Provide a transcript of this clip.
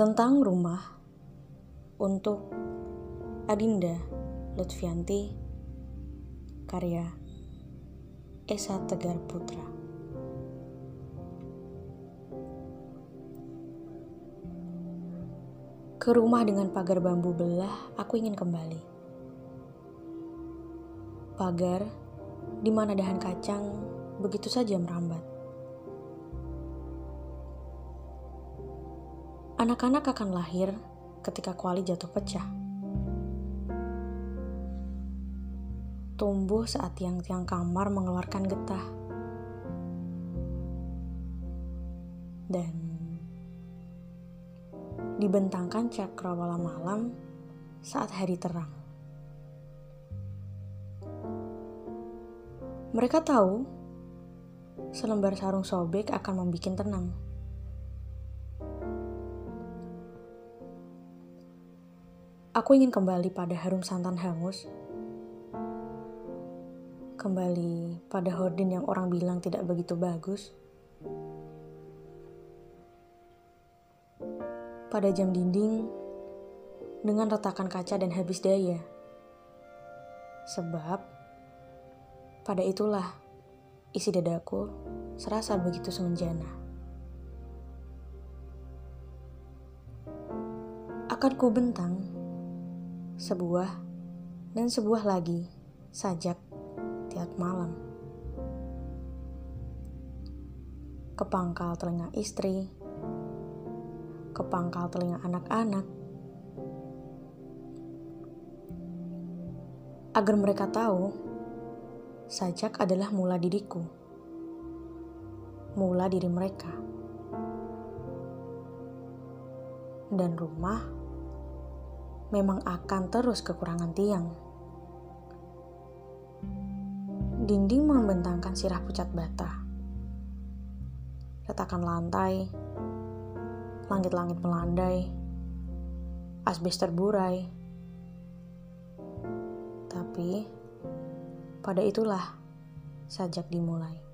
tentang rumah untuk Adinda Lutfianti karya Esa Tegar Putra Ke rumah dengan pagar bambu belah, aku ingin kembali. Pagar di mana dahan kacang begitu saja merambat. Anak-anak akan lahir ketika kuali jatuh pecah. Tumbuh saat tiang-tiang kamar mengeluarkan getah. Dan dibentangkan cakrawala malam saat hari terang. Mereka tahu selembar sarung sobek akan membuat tenang. Aku ingin kembali pada harum santan hangus. Kembali pada hordin yang orang bilang tidak begitu bagus. Pada jam dinding dengan retakan kaca dan habis daya. Sebab pada itulah isi dadaku serasa begitu semenjana. Akan ku bentang sebuah dan sebuah lagi sajak tiap malam. Kepangkal telinga istri, kepangkal telinga anak-anak, agar mereka tahu sajak adalah mula diriku, mula diri mereka, dan rumah memang akan terus kekurangan tiang. Dinding membentangkan sirah pucat bata. Retakan lantai, langit-langit melandai, asbes terburai. Tapi pada itulah sajak dimulai.